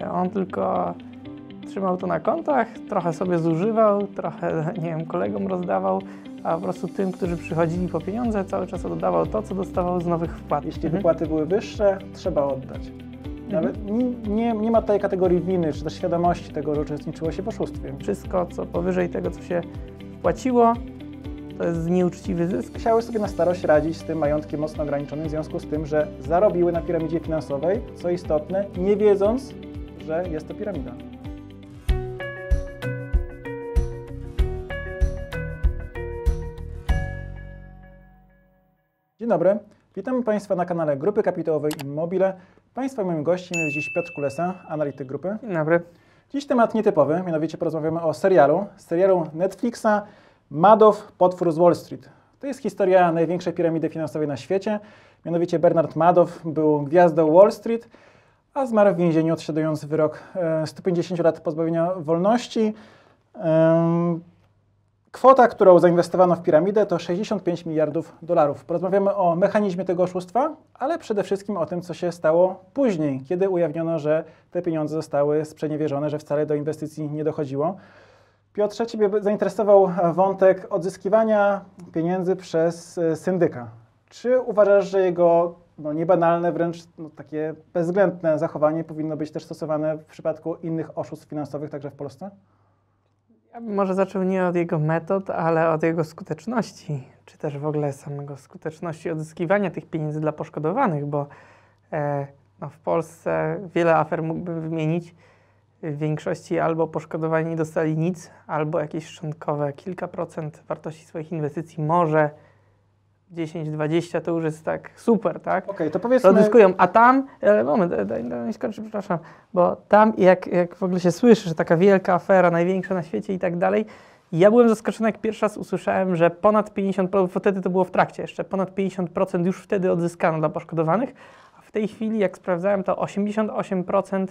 E, On tylko trzymał to na kontach, trochę sobie zużywał, trochę, nie wiem, kolegom rozdawał, a po prostu tym, którzy przychodzili po pieniądze, cały czas oddawał to, co dostawał z nowych wpłat. Jeśli Mhm. wypłaty były wyższe, trzeba oddać. Nawet nie, nie, nie ma tutaj kategorii winy, czy też świadomości tego, że uczestniczyło się w oszustwie. Wszystko, co powyżej tego, co się wpłaciło, to jest nieuczciwy zysk. Chciały sobie na starość radzić z tym majątkiem mocno ograniczonym w związku z tym, że zarobiły na piramidzie finansowej, co istotne, nie wiedząc, że jest to piramida. Dzień dobry, witamy Państwa na kanale Grupy Kapitałowej Immobile. Państwa moim gościem jest dziś Piotr Kulesa, analityk grupy. Dzień dobry. Dziś temat nietypowy, mianowicie porozmawiamy o serialu, serialu Netflixa Madoff, potwór z Wall Street. To jest historia największej piramidy finansowej na świecie. Mianowicie Bernard Madoff był gwiazdą Wall Street, a zmarł w więzieniu odsiadując wyrok e, 150 lat pozbawienia wolności. Kwota, którą zainwestowano w piramidę to 65 miliardów dolarów. Porozmawiamy o mechanizmie tego oszustwa, ale przede wszystkim o tym, co się stało później, kiedy ujawniono, że te pieniądze zostały sprzeniewierzone, że wcale do inwestycji nie dochodziło. Piotrze, Ciebie zainteresował wątek odzyskiwania pieniędzy przez e, syndyka. Czy uważasz, że jego no, niebanalne, wręcz no, takie bezwzględne zachowanie powinno być też stosowane w przypadku innych oszustw finansowych, także w Polsce? Ja bym może zaczął nie od jego metod, ale od jego skuteczności, czy też w ogóle samego skuteczności odzyskiwania tych pieniędzy dla poszkodowanych, bo e, no, w Polsce wiele afer mógłbym wymienić. W większości albo poszkodowani nie dostali nic, albo jakieś szczątkowe kilka procent wartości swoich inwestycji, może 10-20 to już jest tak super, tak? Okej, to to powiedzmy... odzyskują. A tam, ale moment, daj, daj, daj mi skończyć, przepraszam, bo tam jak, jak w ogóle się słyszy, że taka wielka afera, największa na świecie i tak dalej, ja byłem zaskoczony, jak pierwszy raz usłyszałem, że ponad 50%, bo wtedy to było w trakcie jeszcze, ponad 50% już wtedy odzyskano dla poszkodowanych, a w tej chwili, jak sprawdzałem, to 88%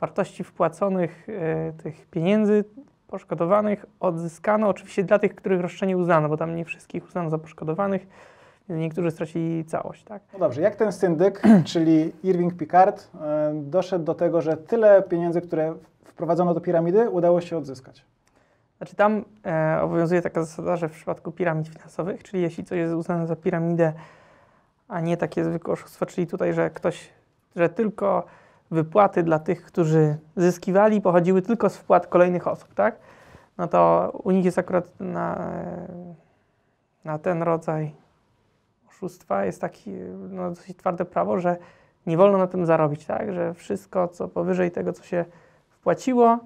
wartości wpłaconych e, tych pieniędzy poszkodowanych odzyskano, oczywiście dla tych, których roszczenie uznano, bo tam nie wszystkich uznano za poszkodowanych, niektórzy stracili całość, tak? No dobrze, jak ten syndyk, czyli Irving Picard, e, doszedł do tego, że tyle pieniędzy, które wprowadzono do piramidy, udało się odzyskać? Znaczy tam e, obowiązuje taka zasada, że w przypadku piramid finansowych, czyli jeśli coś jest uznane za piramidę, a nie takie zwykłe oszustwo, czyli tutaj, że ktoś, że tylko wypłaty dla tych, którzy zyskiwali, pochodziły tylko z wpłat kolejnych osób, tak? No to u nich jest akurat na, e, na ten rodzaj oszustwa jest taki no, dosyć twarde prawo, że nie wolno na tym zarobić, tak? Że wszystko, co powyżej tego, co się wpłaciło,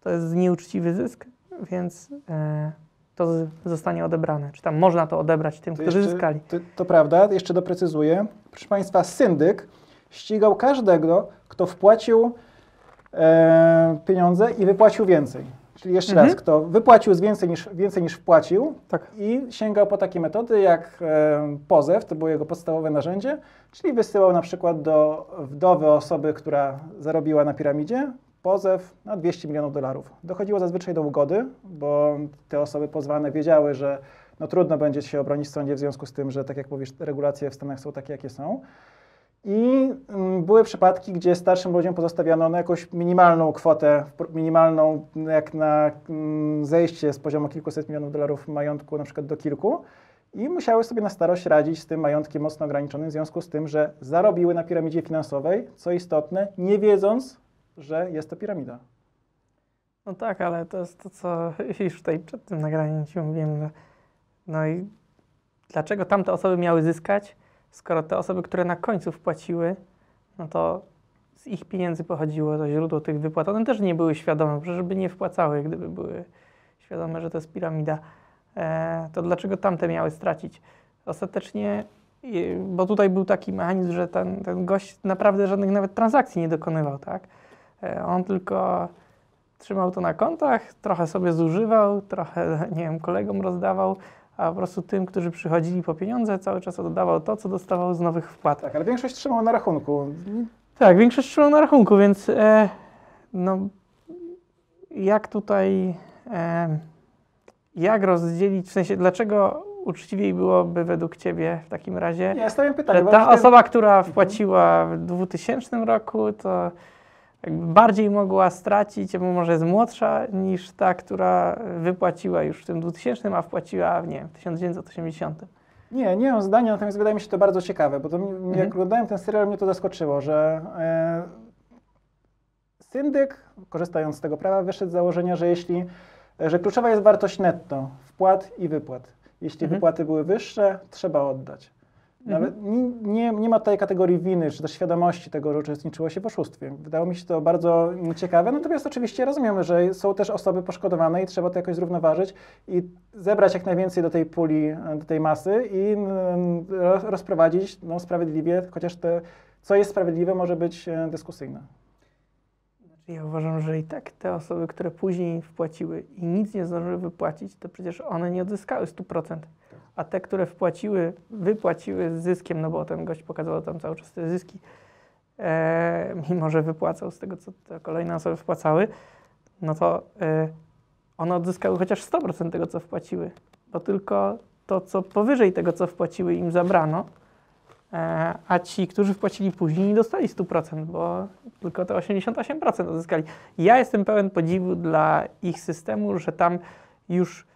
to jest nieuczciwy zysk, więc e, to zostanie odebrane. Czy tam można to odebrać tym, To którzy jeszcze- zyskali. To, to prawda, jeszcze doprecyzuję. Proszę Państwa, syndyk ścigał każdego, kto wpłacił e, pieniądze i wypłacił więcej. Czyli jeszcze Mhm. raz, kto wypłacił z więcej niż, więcej niż wpłacił Tak. i sięgał po takie metody jak e, pozew, to było jego podstawowe narzędzie, czyli wysyłał na przykład do wdowy osoby, która zarobiła na piramidzie, pozew na 200 milionów dolarów. Dochodziło zazwyczaj do ugody, bo te osoby pozwane wiedziały, że no trudno będzie się obronić w sądzie w związku z tym, że tak jak mówisz, regulacje w Stanach są takie, jakie są. I mm, były przypadki, gdzie starszym ludziom pozostawiano na jakąś minimalną kwotę, minimalną jak na mm, zejście z poziomu kilkuset milionów dolarów majątku na przykład do kilku i musiały sobie na starość radzić z tym majątkiem mocno ograniczonym w związku z tym, że zarobiły na piramidzie finansowej, co istotne, nie wiedząc, że jest to piramida. No tak, ale to jest to, co już tutaj przed tym nagraniem Ci mówiłem, że no i dlaczego tamte osoby miały zyskać, skoro te osoby, które na końcu wpłaciły, no to z ich pieniędzy pochodziło to źródło tych wypłat. One też nie były świadome, przecież by nie wpłacały, gdyby były świadome, że to jest piramida. E, to dlaczego tamte miały stracić? Ostatecznie, bo tutaj był taki mechanizm, że ten, ten gość naprawdę żadnych nawet transakcji nie dokonywał, tak? E, on tylko trzymał to na kontach, trochę sobie zużywał, trochę, nie wiem, kolegom rozdawał, a po prostu tym, którzy przychodzili po pieniądze, cały czas oddawał to, co dostawał z nowych wpłat. Tak, ale większość trzymała na rachunku. Tak, większość trzymał na rachunku, więc e, no, jak tutaj, e, jak rozdzielić, w sensie dlaczego uczciwiej byłoby według Ciebie w takim razie, ja stawiam pytanie. że ta osoba, która wpłaciła w 2000 roku, to bardziej mogła stracić, bo może jest młodsza niż ta, która wypłaciła już w tym 2000, a wpłaciła w nie wiem, 1980. Nie, nie mam zdania, natomiast wydaje mi się to bardzo ciekawe, bo to Mhm. jak oglądałem ten serial, mnie to zaskoczyło, że e, syndyk, korzystając z tego prawa, wyszedł z założenia, że jeśli, że kluczowa jest wartość netto, wpłat i wypłat. Jeśli Mhm. wypłaty były wyższe, trzeba oddać. Nawet Mhm. nie, nie, ma tutaj kategorii winy, czy też świadomości tego, że uczestniczyło się w oszustwie. Wydało mi się to bardzo ciekawe, natomiast oczywiście rozumiemy, że są też osoby poszkodowane i trzeba to jakoś zrównoważyć i zebrać jak najwięcej do tej puli, do tej masy i mm, ro- rozprowadzić no, sprawiedliwie, chociaż te, co jest sprawiedliwe, może być e, dyskusyjne. Znaczy ja uważam, że i tak te osoby, które później wpłaciły i nic nie zdążyły wypłacić, to przecież one nie odzyskały 100%. A te, które wpłaciły, wypłaciły z zyskiem, no bo ten gość pokazywał tam cały czas te zyski, e, mimo że wypłacał z tego, co te kolejne osoby wpłacały, no to e, one odzyskały chociaż 100% tego, co wpłaciły, bo tylko to, co powyżej tego, co wpłaciły, im zabrano, e, a ci, którzy wpłacili później, nie dostali 100%, bo tylko te 88% odzyskali. Ja jestem pełen podziwu dla ich systemu, że tam już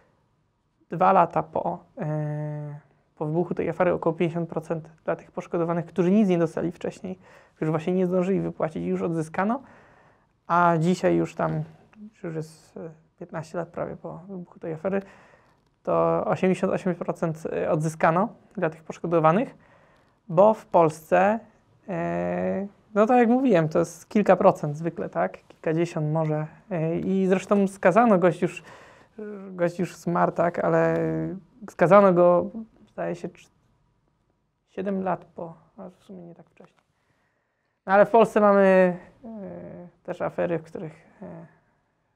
dwa lata po, e, po wybuchu tej afery około 50% dla tych poszkodowanych, którzy nic nie dostali wcześniej, którzy właśnie nie zdążyli wypłacić, już odzyskano, a dzisiaj już tam, już jest e, 15 lat prawie po wybuchu tej afery, to 88% odzyskano dla tych poszkodowanych, bo w Polsce, e, no tak jak mówiłem, to jest kilka procent zwykle, tak? Kilkadziesiąt może. E, I zresztą skazano gość już, gość już zmarł, tak? Ale skazano go, zdaje się, 7 lat po, a w sumie nie tak wcześnie. No ale w Polsce mamy e, też afery, w których e,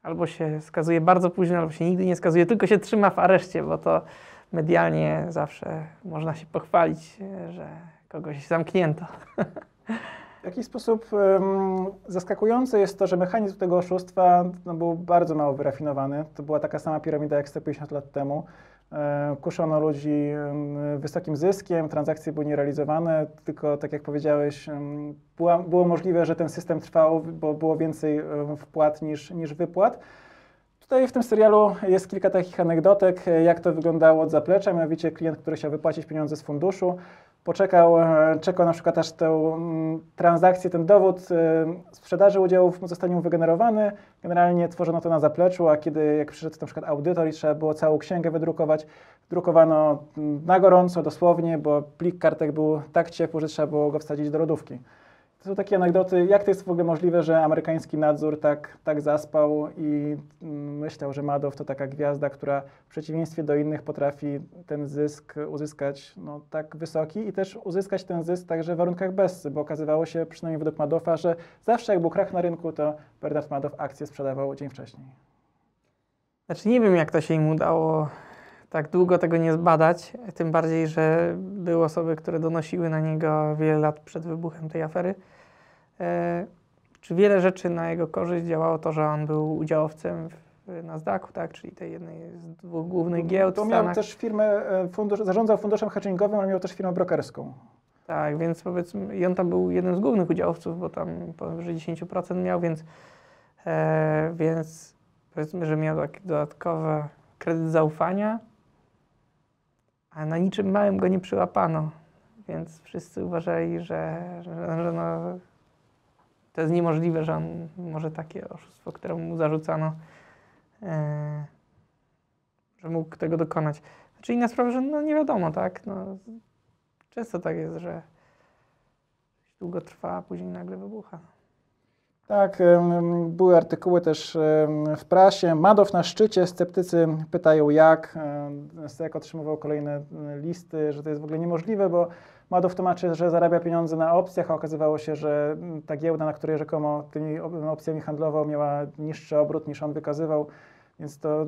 albo się skazuje bardzo późno, albo się nigdy nie skazuje, tylko się trzyma w areszcie, bo to medialnie zawsze można się pochwalić, e, że kogoś zamknięto. W jakiś sposób em, zaskakujące jest to, że mechanizm tego oszustwa no, był bardzo mało wyrafinowany. To była taka sama piramida jak 150 lat temu. E, kuszono ludzi wysokim zyskiem, transakcje były nierealizowane, tylko tak jak powiedziałeś, była, było możliwe, że ten system trwał, bo było więcej em, wpłat niż, niż wypłat. Tutaj w tym serialu jest kilka takich anegdotek, e, jak to wyglądało od zaplecza, mianowicie klient, który chciał wypłacić pieniądze z funduszu, poczekał, e, czekał na przykład aż tę mm, transakcję, ten dowód e, sprzedaży udziałów zostanie mu wygenerowany. Generalnie tworzono to na zapleczu, a kiedy jak przyszedł na przykład audytor i trzeba było całą księgę wydrukować, drukowano mm, na gorąco, dosłownie, bo plik kartek był tak ciepły, że trzeba było go wsadzić do lodówki. To są takie anegdoty, jak to jest w ogóle możliwe, że amerykański nadzór tak, tak zaspał i mm, myślał, że Madoff to taka gwiazda, która w przeciwieństwie do innych potrafi ten zysk uzyskać no, tak wysoki i też uzyskać ten zysk także w warunkach bez, bo okazywało się, przynajmniej według Madoffa, że zawsze jak był krach na rynku, to Bernard Madoff akcje sprzedawał dzień wcześniej. Znaczy nie wiem, jak to się im udało tak długo tego nie zbadać, tym bardziej, że były osoby, które donosiły na niego wiele lat przed wybuchem tej afery. E, czy wiele rzeczy na jego korzyść działało to, że on był udziałowcem w Nasdaqu, tak, czyli tej jednej z dwóch głównych giełd To miał też firmę, e, fundusz, zarządzał funduszem hedgingowym, ale miał też firmę brokerską. Tak, więc powiedzmy, i on tam był jednym z głównych udziałowców, bo tam powyżej 10% miał, więc, e, więc powiedzmy, że miał taki dodatkowy kredyt zaufania, a na niczym małym go nie przyłapano, więc wszyscy uważali, że, że, że no, to jest niemożliwe, że on może takie oszustwo, któremu mu zarzucano, e, że mógł tego dokonać. Znaczy inna sprawa, że no nie wiadomo, tak, no, Często tak jest, że długo trwa, a później nagle wybucha. Tak, były artykuły też w prasie. Madoff na szczycie, sceptycy pytają jak. SEC otrzymywał kolejne listy, że to jest w ogóle niemożliwe, bo Madoff tłumaczy, że zarabia pieniądze na opcjach, a okazywało się, że ta giełda, na której rzekomo tymi op- opcjami handlował, miała niższy obrót niż on wykazywał, więc to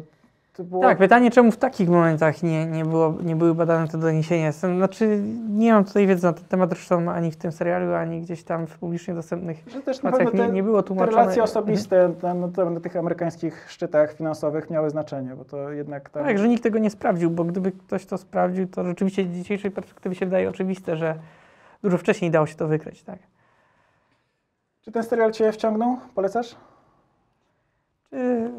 było... Tak, pytanie, czemu w takich momentach nie, nie, było, nie były badane te doniesienia. Jestem, znaczy, nie mam tutaj wiedzy na ten temat, zresztą ani w tym serialu, ani gdzieś tam w publicznie dostępnych Że też nie, te, nie było te tłumaczone. relacje osobiste na, na, te- na tych amerykańskich szczytach finansowych miały znaczenie, bo to jednak tam... Tak, że nikt tego nie sprawdził, bo gdyby ktoś to sprawdził, to rzeczywiście z dzisiejszej perspektywy się wydaje oczywiste, że dużo wcześniej dało się to wykryć, tak? Czy ten serial Cię wciągnął? Polecasz? Czy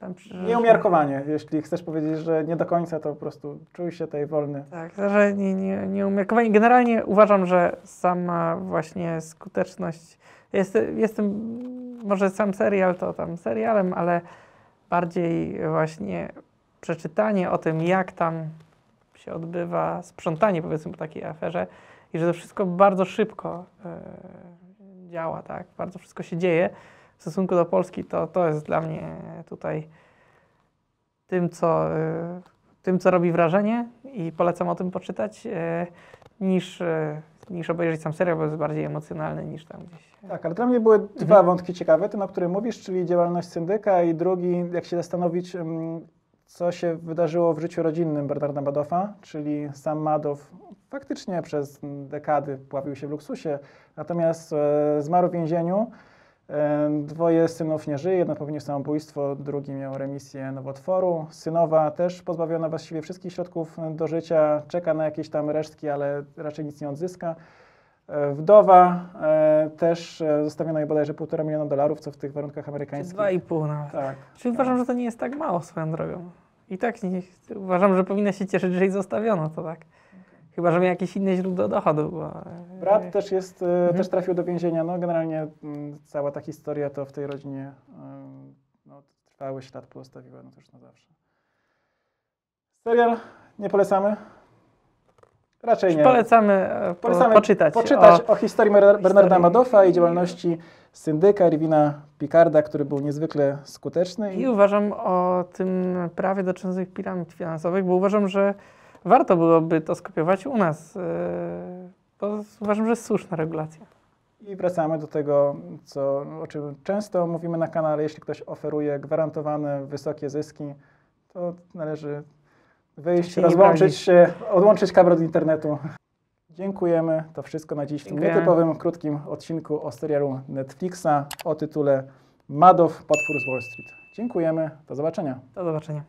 tam przy- Nieumiarkowanie. Jeśli chcesz powiedzieć, że nie do końca, to po prostu czuj się tutaj wolny. Tak, że nie, nie, nieumiarkowanie. Generalnie uważam, że sama właśnie skuteczność. Jest, jestem, może sam serial to tam serialem, ale bardziej właśnie przeczytanie o tym, jak tam się odbywa sprzątanie, powiedzmy, po takiej aferze i że to wszystko bardzo szybko e, działa, tak? Bardzo wszystko się dzieje. W stosunku do Polski to, to jest dla mnie tutaj tym, co, e, tym, co robi wrażenie i polecam o tym poczytać, e, niż, e, niż obejrzeć sam serial, bo jest bardziej emocjonalny niż tam gdzieś. Tak, ale dla mnie były dwa Mhm. wątki ciekawe, ten, o którym mówisz, czyli działalność syndyka i drugi, jak się zastanowić, mm, co się wydarzyło w życiu rodzinnym Bernarda Madoffa, czyli sam Madoff faktycznie przez dekady pławił się w luksusie, natomiast e, zmarł w więzieniu. Dwoje synów nie żyje, jeden popełnił samobójstwo, drugi miał remisję nowotworu. Synowa też pozbawiona właściwie wszystkich środków do życia, czeka na jakieś tam resztki, ale raczej nic nie odzyska. E, Wdowa e, też e, zostawiono jej bodajże półtora miliona dolarów, co w tych warunkach amerykańskich. dwa i pół nawet. Tak. Czyli uważam, że to nie jest tak mało swoją drogą. I tak nie, uważam, że powinna się cieszyć, że jej zostawiono to tak. Chyba, że miał jakieś inne źródło dochodu. Bo, e, Brat też jest, e, Mhm. też trafił do więzienia. No generalnie mm, cała ta historia to w tej rodzinie em, no, trwały ślad pozostawiła, no to już na zawsze. Serial nie polecamy? Raczej nie. Polecamy, e, po, Polecamy poczytać. poczytać o, o, historii Bernarda historii. Madoffa i działalności syndyka Irwina Picarda, który był niezwykle skuteczny. I uważam o tym prawie dotyczących piramid finansowych, bo uważam, że warto byłoby to skopiować u nas. e, Bo uważam, że jest słuszna regulacja. I wracamy do tego, co, o czym często mówimy na kanale. Jeśli ktoś oferuje gwarantowane wysokie zyski, to należy wyjść, się rozłączyć się, odłączyć kabel od internetu. Dziękujemy. To wszystko na dziś w tym nietypowym, krótkim odcinku o serialu Netflixa o tytule Madoff, potwór z Wall Street. Dziękujemy. Do zobaczenia. Do zobaczenia.